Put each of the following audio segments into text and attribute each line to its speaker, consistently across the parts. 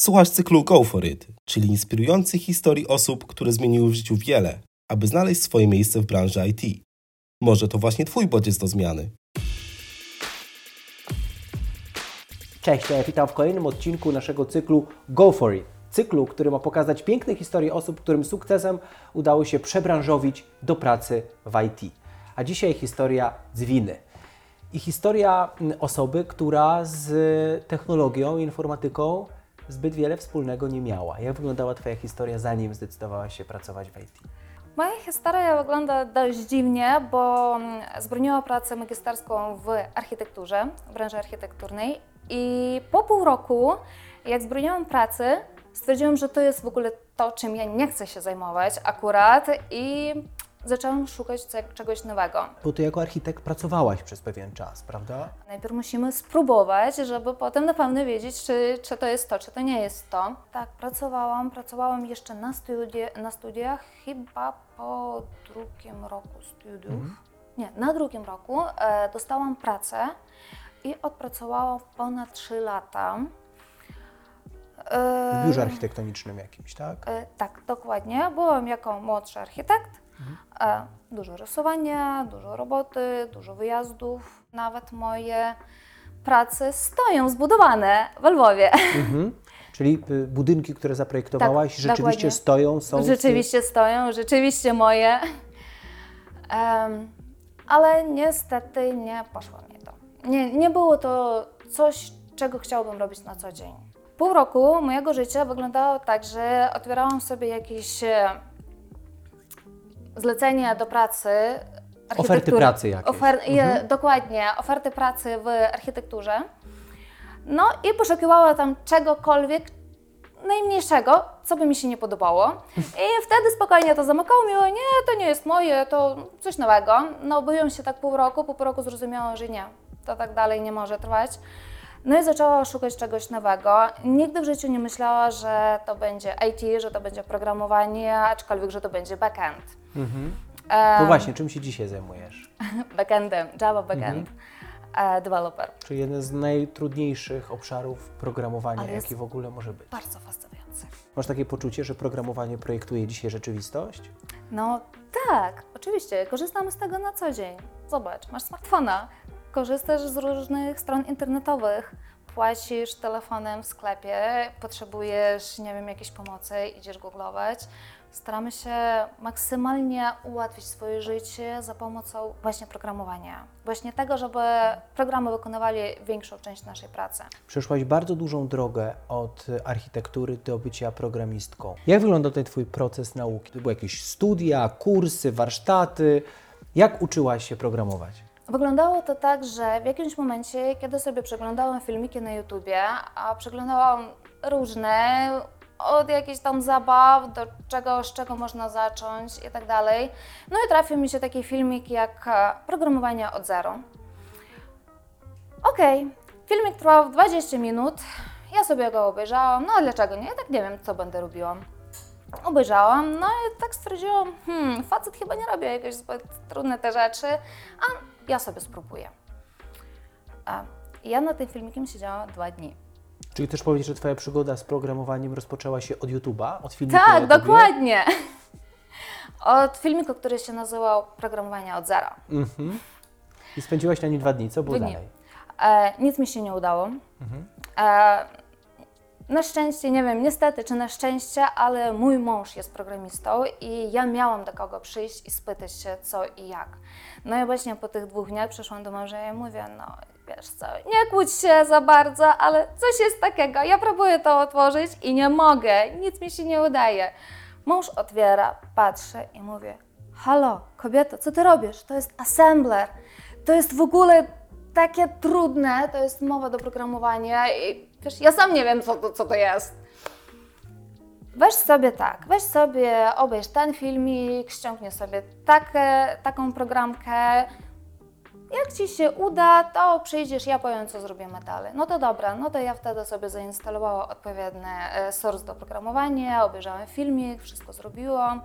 Speaker 1: Słuchasz cyklu Go For It, czyli inspirujących historii osób, które zmieniły w życiu wiele, aby znaleźć swoje miejsce w branży IT. Może to właśnie Twój bodziec do zmiany.
Speaker 2: Cześć, witam w kolejnym odcinku naszego cyklu Go For It. Cyklu, który ma pokazać piękne historie osób, którym sukcesem udało się przebranżowić do pracy w IT. A dzisiaj historia Zwiny. I historia mm, osoby, która z technologią i informatyką zbyt wiele wspólnego nie miała. Jak wyglądała Twoja historia, zanim zdecydowałaś się pracować w IT?
Speaker 3: Moja historia wygląda dość dziwnie, bo mm, zbroniłam pracę magisterską w architekturze, w branży architekturnej i po pół roku, jak zbroniłam pracy, stwierdziłam, że to jest w ogóle to, czym ja nie chcę się zajmować akurat i zaczęłam szukać czegoś nowego.
Speaker 2: Bo Ty jako architekt pracowałaś przez pewien czas, prawda?
Speaker 3: Najpierw musimy spróbować, żeby potem na pewno wiedzieć, czy, czy to jest to, czy to nie jest to. Tak, pracowałam, pracowałam jeszcze na, studi na studiach, chyba po drugim roku studiów. Mhm. Nie, na drugim roku e, dostałam pracę i odpracowałam ponad 3 lata.
Speaker 2: W biurze architektonicznym jakimś, tak?
Speaker 3: E, tak, dokładnie. Byłam jako młodszy architekt. Mhm. Dużo rysowania, dużo roboty, dużo wyjazdów. Nawet moje prace stoją zbudowane w Lwowie. Mhm.
Speaker 2: Czyli y, budynki, które zaprojektowałaś, tak, rzeczywiście dokładnie. stoją, są.
Speaker 3: Rzeczywiście stoją, rzeczywiście moje. Um, ale niestety nie poszło mi to. Nie, nie było to coś, czego chciałabym robić na co dzień. Pół roku mojego życia wyglądało tak, że otwierałam sobie jakieś zlecenie do pracy.
Speaker 2: Oferty pracy jakieś. Ofer
Speaker 3: mhm. Dokładnie, oferty pracy w architekturze. No i poszukiwała tam czegokolwiek, najmniejszego, co by mi się nie podobało. I wtedy spokojnie to zamykało mi, nie, to nie jest moje, to coś nowego. No byłam się tak pół roku, po pół roku zrozumiałam, że nie, to tak dalej nie może trwać. No i zaczęła szukać czegoś nowego. Nigdy w życiu nie myślała, że to będzie IT, że to będzie programowanie, aczkolwiek, że to będzie backend. Mhm.
Speaker 2: No właśnie, czym się dzisiaj zajmujesz?
Speaker 3: Backendem, Java backend. Mhm. developer.
Speaker 2: Czyli jeden z najtrudniejszych obszarów programowania, jaki w ogóle może być.
Speaker 3: Bardzo fascynujący.
Speaker 2: Masz takie poczucie, że programowanie projektuje dzisiaj rzeczywistość?
Speaker 3: No tak, oczywiście. Korzystamy z tego na co dzień. Zobacz, masz smartfona, korzystasz z różnych stron internetowych, płacisz telefonem w sklepie, potrzebujesz, nie wiem, jakiejś pomocy, idziesz googlować. Staramy się maksymalnie ułatwić swoje życie za pomocą właśnie programowania. Właśnie tego, żeby programy wykonywali większą część naszej pracy.
Speaker 2: Przeszłaś bardzo dużą drogę od architektury do bycia programistką. Jak wygląda ten Twój proces nauki? To były jakieś studia, kursy, warsztaty? Jak uczyłaś się programować?
Speaker 3: Wyglądało to tak, że w jakimś momencie, kiedy sobie przeglądałam filmiki na YouTubie, a przeglądałam różne, od jakichś tam zabaw do czegoś, z czego można zacząć i tak dalej. No i trafił mi się taki filmik jak e, programowanie od zero. Okej, okay. filmik trwał 20 minut, ja sobie go obejrzałam, no a dlaczego nie? Tak nie wiem, co będę robiła. Obejrzałam, no i tak stwierdziłam, hmm, facet chyba nie robi jakieś zbyt trudne te rzeczy, a ja sobie spróbuję. Ja na tym filmikiem siedziałam dwa dni.
Speaker 2: Czyli też powiedzieć, że Twoja przygoda z programowaniem rozpoczęła się od YouTube'a, od filmiku
Speaker 3: Tak, dokładnie. Od filmiku, który się nazywał Programowanie od zera. Mhm.
Speaker 2: I spędziłaś na nim dwa dni. Co było dalej?
Speaker 3: E, nic mi się nie udało. Mhm. E, na szczęście, nie wiem, niestety czy na szczęście, ale mój mąż jest programistą i ja miałam do kogo przyjść i spytać się co i jak. No i właśnie po tych dwóch dniach przyszłam do męża i mówię, no wiesz co, nie kłóć się za bardzo, ale coś jest takiego, ja próbuję to otworzyć i nie mogę, nic mi się nie udaje. Mąż otwiera, patrzy i mówię, halo, kobieto, co ty robisz? To jest assembler, to jest w ogóle takie trudne, to jest mowa do programowania i wiesz, ja sam nie wiem, co to, co to jest. Weź sobie tak, weź sobie, obejrz ten filmik, ściągnie sobie takie, taką programkę. Jak Ci się uda, to przyjdziesz, ja powiem, co zrobimy dalej. No to dobra, no to ja wtedy sobie zainstalowałam odpowiednie e, source do programowania, obejrzałam filmik, wszystko zrobiłam.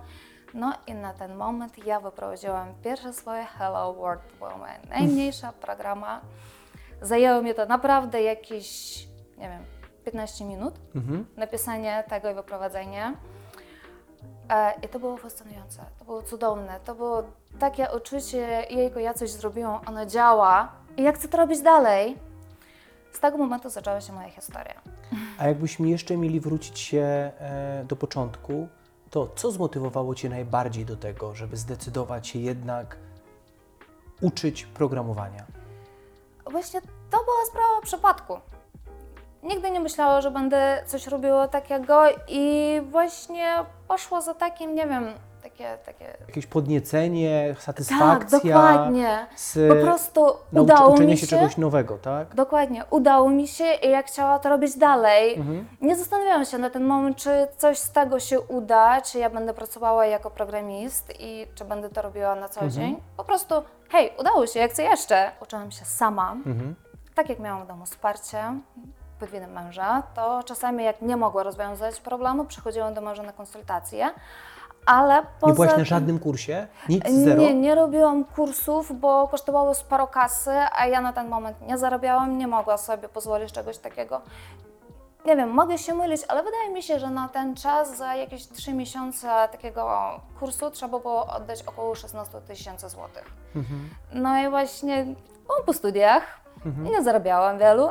Speaker 3: No i na ten moment ja wyprowadziłam pierwsze swoje Hello World Woman, najmniejsza programa. Zajęło mnie to naprawdę jakieś, nie wiem, 15 minut
Speaker 2: Mhm.
Speaker 3: napisanie tego i wyprowadzenie. E, I to było fascynujące, to było cudowne, to było takie uczucie, jejku, ja coś zrobiłam, ono działa i ja chcę to robić dalej. Z tego momentu zaczęła się moja historia.
Speaker 2: A jakbyśmy jeszcze mieli wrócić się e, do początku, to co zmotywowało Cię najbardziej do tego, żeby zdecydować się jednak uczyć programowania?
Speaker 3: Właśnie to była sprawa przypadku. Nigdy nie myślałam, że będę coś robiła takiego i właśnie poszło za takim, nie wiem, takie, takie...
Speaker 2: Jakieś podniecenie, satysfakcja?
Speaker 3: Tak, dokładnie.
Speaker 2: Z
Speaker 3: Po prostu udało
Speaker 2: uczenia
Speaker 3: mi
Speaker 2: się
Speaker 3: się.
Speaker 2: czegoś nowego, tak?
Speaker 3: Dokładnie, udało mi się i ja chciałam to robić dalej.
Speaker 2: Mhm.
Speaker 3: Nie zastanawiałam się na ten moment, czy coś z tego się uda, czy ja będę pracowała jako programist i czy będę to robiła na co dzień. Po prostu, hej, udało się, jak chcę jeszcze. Uczyłam się sama,
Speaker 2: Mhm.
Speaker 3: tak jak miałam w domu wsparcie pod męża, to czasami jak nie mogła rozwiązać problemu, przychodziłam do męża na konsultacje, ale poza
Speaker 2: Nie byłaś na żadnym kursie? Nic, zero?
Speaker 3: nie, nie robiłam kursów, bo kosztowało sporo kasy, a ja na ten moment nie zarabiałam, nie mogła sobie pozwolić czegoś takiego. Nie wiem, mogę się mylić, ale wydaje mi się, że na ten czas za jakieś 3 miesiące takiego kursu trzeba było oddać około 16 tysięcy złotych.
Speaker 2: Mhm.
Speaker 3: No i właśnie byłam po studiach, nie zarabiałam wielu,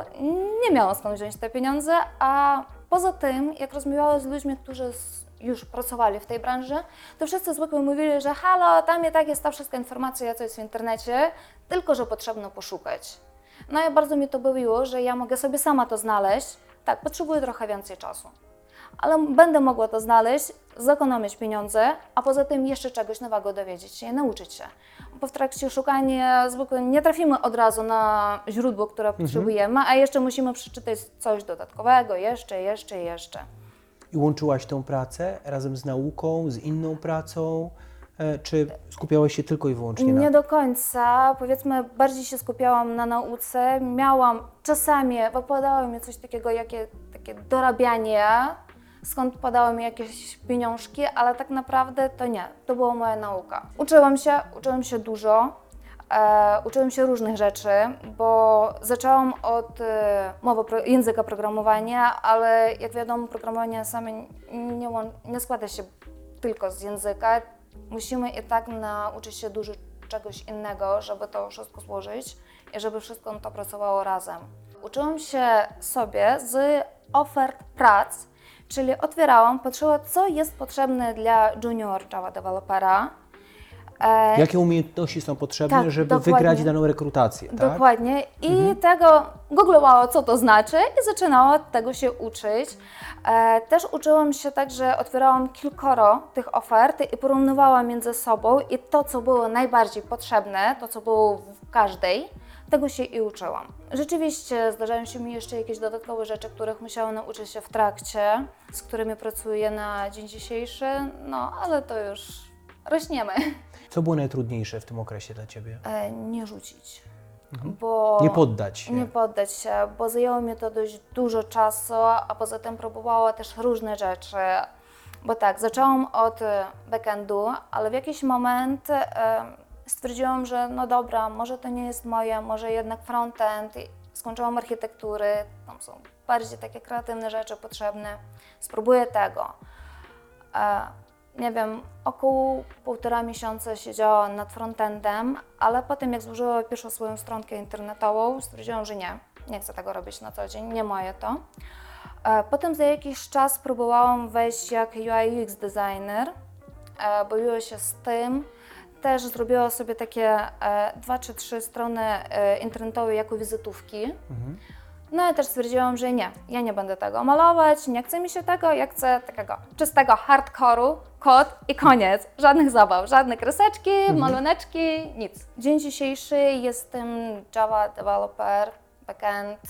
Speaker 3: nie miałam skąd wziąć te pieniądze, a poza tym, jak rozmawiałam z ludźmi, którzy już pracowali w tej branży, to wszyscy zwykle mówili, że halo, tam i tak jest ta wszystka informacja, co jest w internecie, tylko że potrzebno poszukać. No i bardzo mi to bawiło, że ja mogę sobie sama to znaleźć. Tak, potrzebuję trochę więcej czasu. Ale będę mogła to znaleźć, zekonomić pieniądze, a poza tym jeszcze czegoś nowego dowiedzieć się i nauczyć się. Bo w trakcie szukania zwykle nie trafimy od razu na źródło, które potrzebujemy, a jeszcze musimy przeczytać coś dodatkowego, jeszcze, jeszcze, jeszcze.
Speaker 2: I łączyłaś tę pracę razem z nauką, z inną pracą? E, Czy skupiałaś się tylko i wyłącznie na
Speaker 3: Nie do końca. Powiedzmy, bardziej się skupiałam na nauce. Miałam czasami, wypadało mi coś takiego, jakie, takie dorabianie, skąd padały mi jakieś pieniążki, ale tak naprawdę to nie. To była moja nauka. Uczyłam się, uczyłam się dużo. E, uczyłam się różnych rzeczy, bo zaczęłam od e, mowy pro, języka programowania, ale jak wiadomo, programowanie same nie, nie składa się tylko z języka. Musimy i tak nauczyć się dużo czegoś innego, żeby to wszystko złożyć i żeby wszystko to pracowało razem. Uczyłam się sobie z ofert prac, czyli otwierałam, patrzyła, co jest potrzebne dla junior Java developera. E,
Speaker 2: Jakie umiejętności są potrzebne,
Speaker 3: Tak,
Speaker 2: żeby
Speaker 3: dokładnie.
Speaker 2: wygrać daną rekrutację, tak?
Speaker 3: Dokładnie. I tego googlowała, co to znaczy i zaczynała tego się uczyć. E, też uczyłam się tak, że otwierałam kilkoro tych ofert i porównywałam między sobą i to, co było najbardziej potrzebne, to, co było w każdej, tego się i uczyłam. Rzeczywiście zdarzają się mi jeszcze jakieś dodatkowe rzeczy, których musiałam nauczyć się w trakcie, z którymi pracuję na dzień dzisiejszy, no ale to już rośniemy.
Speaker 2: Co było najtrudniejsze w tym okresie dla Ciebie?
Speaker 3: E, nie rzucić. Bo
Speaker 2: Nie poddać się.
Speaker 3: Nie poddać się, bo zajęło mi to dość dużo czasu, a poza tym próbowała też różne rzeczy. Bo tak, zaczęłam od e, backendu, ale w jakiś moment e, stwierdziłam, że no dobra, może to nie jest moje, może jednak frontend. I skończyłam architektury, tam są bardziej takie kreatywne rzeczy potrzebne. Spróbuję tego. E, nie wiem, około półtora miesiąca siedziałam nad frontendem, ale potem jak złożyłam pierwszą swoją stronkę internetową, stwierdziłam, że nie, nie chcę tego robić na co dzień, nie moje to. E, Potem za jakiś czas próbowałam wejść jak UI UX designer, e, bawiła się z tym. Też zrobiła sobie takie e, dwa czy trzy strony internetowe jako wizytówki. No i też stwierdziłam, że nie, ja nie będę tego malować, nie chce mi się tego, ja chcę takiego czystego hardcore'u, kod i koniec. Żadnych zabaw, żadne kreseczki, maluneczki, nic. Dzień dzisiejszy jestem Java developer, backend,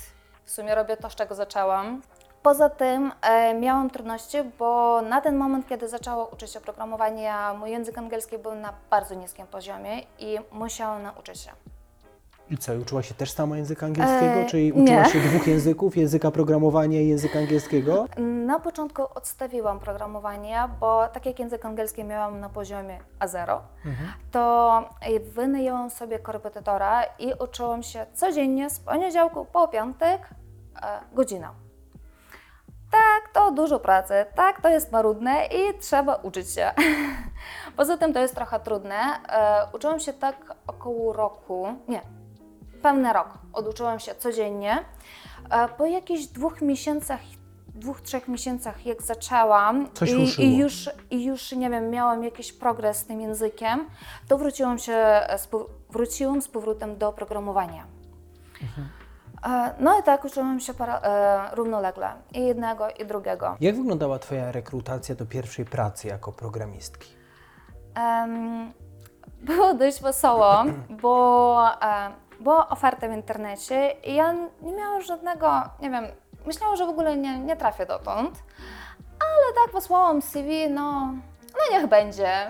Speaker 3: w sumie robię to, z czego zaczęłam. Poza tym e, miałam trudności, bo na ten moment, kiedy zaczęłam uczyć się programowania, mój język angielski był na bardzo niskim poziomie i musiałam nauczyć się.
Speaker 2: I co, i uczyłaś się też sama języka angielskiego?
Speaker 3: E,
Speaker 2: Czyli
Speaker 3: nie.
Speaker 2: uczyłaś się dwóch języków, języka programowania i języka angielskiego?
Speaker 3: Na początku odstawiłam programowanie, bo tak jak język angielski miałam na poziomie A0, to wynajęłam sobie korepetytora i uczyłam się codziennie z poniedziałku po piątek e, godzina. Tak, to dużo pracy, tak, to jest marudne i trzeba uczyć się. Poza tym to jest trochę trudne. E, uczyłam się tak około roku, nie, pełny rok. Oduczyłam się codziennie. E, po jakichś dwóch miesiącach, dwóch, trzech miesiącach, jak zaczęłam
Speaker 2: Coś
Speaker 3: i, i, już, i już, nie wiem, miałam jakiś progres z tym językiem, to wróciłam się, wróciłam z powrotem do programowania. E, No i tak uczyłam się para, e, równolegle i jednego i drugiego.
Speaker 2: Jak wyglądała Twoja rekrutacja do pierwszej pracy jako programistki?
Speaker 3: Em, było dość wesoło, bo e, była oferta w internecie i ja nie miałam żadnego, nie wiem, myślałam, że w ogóle nie, nie trafię dotąd, ale tak wysłałam CV, no, no niech będzie.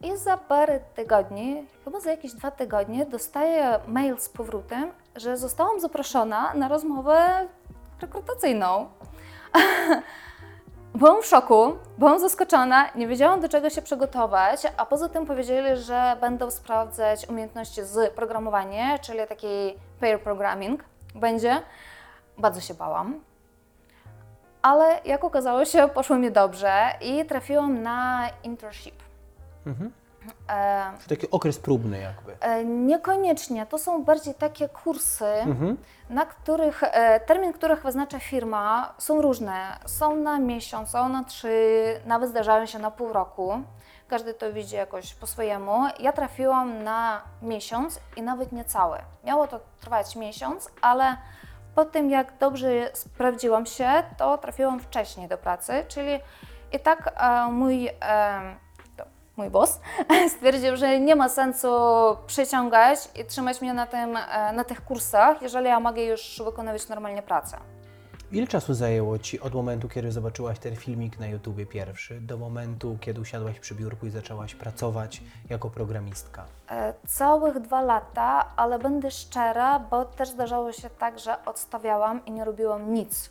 Speaker 3: I za parę tygodni, chyba za jakieś dwa tygodnie, dostaję mail z powrotem, że zostałam zaproszona na rozmowę rekrutacyjną. Byłam w szoku, byłam zaskoczona, nie wiedziałam do czego się przygotować, a poza tym powiedzieli, że będą sprawdzać umiejętności z programowania, czyli taki pair programming będzie. Bardzo się bałam. Ale jak okazało się, poszło mi dobrze i trafiłam na internship. E,
Speaker 2: Czy taki okres próbny jakby?
Speaker 3: E, Niekoniecznie. To są bardziej takie kursy, na których e, termin których wyznacza firma, są różne. Są na miesiąc, są na trzy, nawet zdarzają się na pół roku. Każdy to widzi jakoś po swojemu. Ja trafiłam na miesiąc i nawet nie cały. Miało to trwać miesiąc, ale po tym jak dobrze sprawdziłam się, to trafiłam wcześniej do pracy, czyli i tak e, mój e, mój boss stwierdził, że nie ma sensu przyciągać i trzymać mnie na, tym, e, na tych kursach, jeżeli ja mogę już wykonywać normalnie pracę.
Speaker 2: Ile czasu zajęło Ci od momentu, kiedy zobaczyłaś ten filmik na YouTubie pierwszy, do momentu, kiedy usiadłaś przy biurku i zaczęłaś pracować jako programistka?
Speaker 3: E, Całych dwa lata, ale będę szczera, bo też zdarzało się tak, że odstawiałam i nie robiłam nic.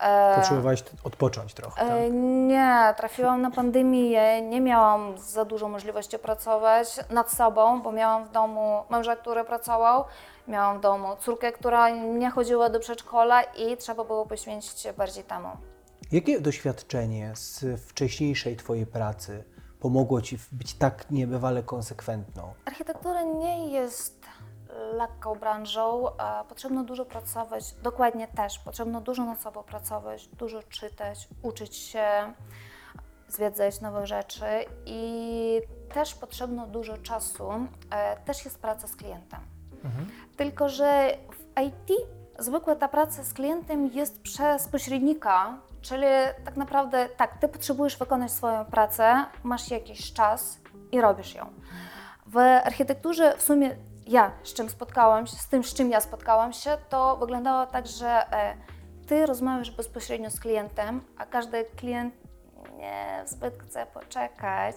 Speaker 3: E,
Speaker 2: Potrzebowałaś odpocząć trochę, tak?
Speaker 3: E, Nie, trafiłam na pandemię, nie miałam za dużo możliwości pracować nad sobą, bo miałam w domu męża, który pracował, miałam w domu córkę, która nie chodziła do przedszkola i trzeba było poświęcić się bardziej temu.
Speaker 2: Jakie doświadczenie z wcześniejszej Twojej pracy pomogło Ci być tak niebywale konsekwentną?
Speaker 3: Architektura nie jest lekką branżą, e, potrzebno dużo pracować, dokładnie też, potrzebno dużo nad sobą pracować, dużo czytać, uczyć się, zwiedzać nowe rzeczy i też potrzebno dużo czasu, e, też jest praca z klientem. Tylko, że w IT zwykle ta praca z klientem jest przez pośrednika, czyli tak naprawdę tak, ty potrzebujesz wykonać swoją pracę, masz jakiś czas i robisz ją. W architekturze w sumie ja z czym spotkałam się, z tym z czym ja spotkałam się, to wyglądało tak, że e, ty rozmawiasz bezpośrednio z klientem, a każdy klient nie zbyt chce poczekać,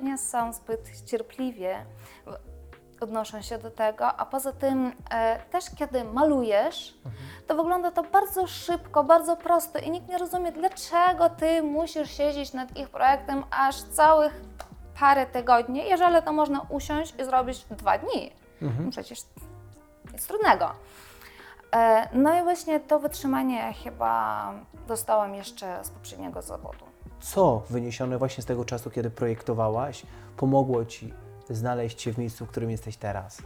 Speaker 3: nie są zbyt cierpliwie odnoszą się do tego, a poza tym e, też kiedy malujesz, to wygląda to bardzo szybko, bardzo prosto i nikt nie rozumie, dlaczego ty musisz siedzieć nad ich projektem aż całych parę tygodni, jeżeli to można usiąść i zrobić dwa dni. No Przecież nic trudnego. E, no i właśnie to wytrzymanie chyba dostałam jeszcze z poprzedniego zawodu.
Speaker 2: Co wyniesione właśnie z tego czasu, kiedy projektowałaś, pomogło Ci znaleźć się w miejscu, w którym jesteś teraz?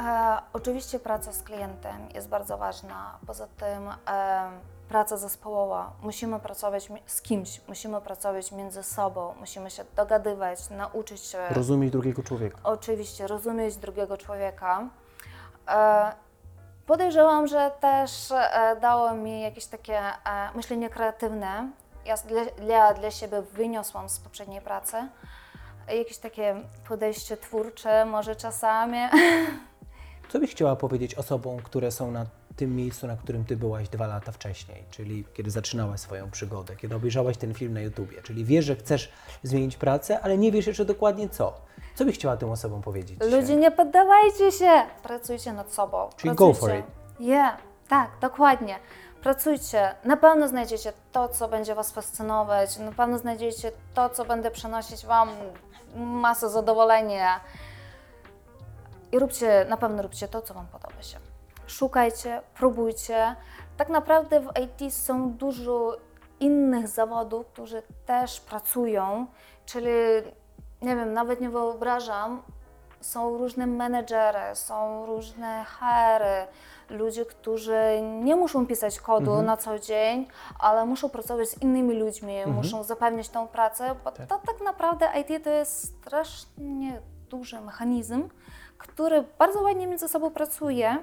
Speaker 3: E, oczywiście praca z klientem jest bardzo ważna. Poza tym e, praca zespołowa. Musimy pracować z kimś, musimy pracować między sobą, musimy się dogadywać, nauczyć się
Speaker 2: Rozumieć drugiego człowieka.
Speaker 3: oczywiście rozumieć drugiego człowieka. E, podejrzewam, że też e, dało mi jakieś takie e, myślenie kreatywne. Ja dla, dla siebie wyniosłam z poprzedniej pracy jakieś takie podejście twórcze, może czasami.
Speaker 2: Co byś chciała powiedzieć osobom, które są na tym miejscu, na którym Ty byłaś dwa lata wcześniej, czyli kiedy zaczynałaś swoją przygodę, kiedy obejrzałaś ten film na YouTubie, czyli wiesz, że chcesz zmienić pracę, ale nie wiesz jeszcze dokładnie co. Co byś chciała tym osobom powiedzieć?
Speaker 3: Ludzie, nie poddawajcie się! Pracujcie nad sobą.
Speaker 2: Czyli go
Speaker 3: Pracujcie.
Speaker 2: for it.
Speaker 3: Yeah, tak, dokładnie. Pracujcie. Na pewno znajdziecie to, co będzie Was fascynować. Na pewno znajdziecie to, co będzie przynosić Wam masę zadowolenia. I róbcie, na pewno róbcie to, co Wam podoba się. Szukajcie, próbujcie. tak naprawdę w IT są dużo innych zawodów, którzy też pracują, czyli nie wiem, nawet nie wyobrażam, są różne menedżery, są różne HR, ludzie, którzy nie muszą pisać kodu na co dzień, ale muszą pracować z innymi ludźmi, muszą zapewnić tą pracę, bo to tak naprawdę IT to jest strasznie duży mechanizm, który bardzo ładnie między sobą pracuje.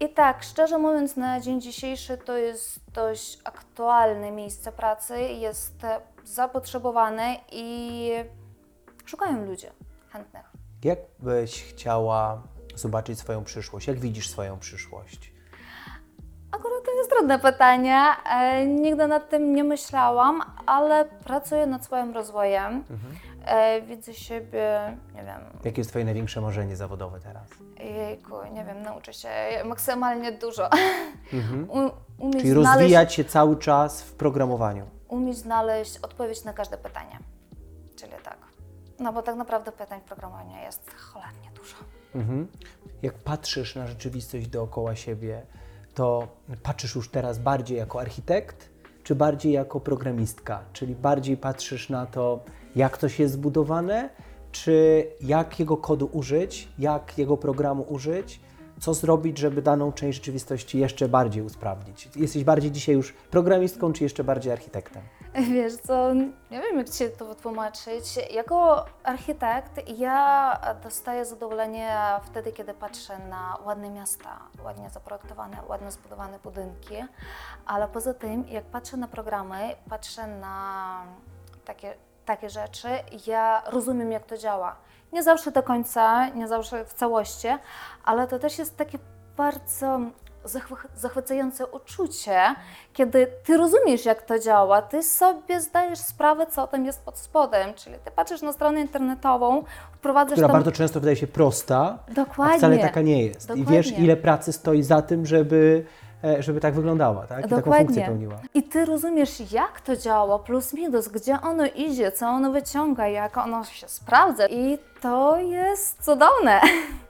Speaker 3: I tak, szczerze mówiąc, na dzień dzisiejszy to jest dość aktualne miejsce pracy, jest e, zapotrzebowane i szukają ludzie chętnych.
Speaker 2: Jak byś chciała zobaczyć swoją przyszłość? Jak widzisz swoją przyszłość?
Speaker 3: Akurat to jest trudne pytanie. E, nigdy nad tym nie myślałam, ale pracuję nad swoim rozwojem. E, widzę siebie, nie wiem,
Speaker 2: Jakie jest Twoje największe marzenie zawodowe teraz?
Speaker 3: jejku, nie wiem, nauczę się maksymalnie dużo. U, umieć,
Speaker 2: Czyli
Speaker 3: znaleźć,
Speaker 2: rozwijać się cały czas w programowaniu.
Speaker 3: umieć znaleźć odpowiedź na każde pytanie. Czyli tak. No bo tak naprawdę pytań w programowaniu jest cholernie dużo.
Speaker 2: Mhm. Jak patrzysz na rzeczywistość dookoła siebie, to patrzysz już teraz bardziej jako architekt, czy bardziej jako programistka? Czyli bardziej patrzysz na to, jak coś jest zbudowane, czy jakiego kodu użyć, jak jego programu użyć, co zrobić, żeby daną część rzeczywistości jeszcze bardziej usprawnić? Jesteś bardziej dzisiaj już programistką, czy jeszcze bardziej architektem?
Speaker 3: Wiesz co, nie wiem jak Ci to wytłumaczyć. Jako architekt ja dostaję zadowolenie wtedy, kiedy patrzę na ładne miasta, ładnie zaprojektowane, ładnie zbudowane budynki, ale poza tym jak patrzę na programy, patrzę na takie, takie rzeczy, ja rozumiem jak to działa. Nie zawsze do końca, nie zawsze w całości, ale to też jest takie bardzo zachwy- zachwycające uczucie, kiedy ty rozumiesz, jak to działa, ty sobie zdajesz sprawę, co tam jest pod spodem, czyli ty patrzysz na stronę internetową, wprowadzasz
Speaker 2: Która
Speaker 3: tam...
Speaker 2: bardzo często wydaje się prosta,
Speaker 3: Dokładnie.
Speaker 2: a wcale taka nie jest. I
Speaker 3: Dokładnie.
Speaker 2: wiesz, ile pracy stoi za tym, żeby, żeby tak wyglądała, tak? I taką funkcję
Speaker 3: Dokładnie.
Speaker 2: pełniła.
Speaker 3: I ty rozumiesz, jak to działa, plus minus, gdzie ono idzie, co ono wyciąga, jak ono się sprawdza. I to jest cudowne.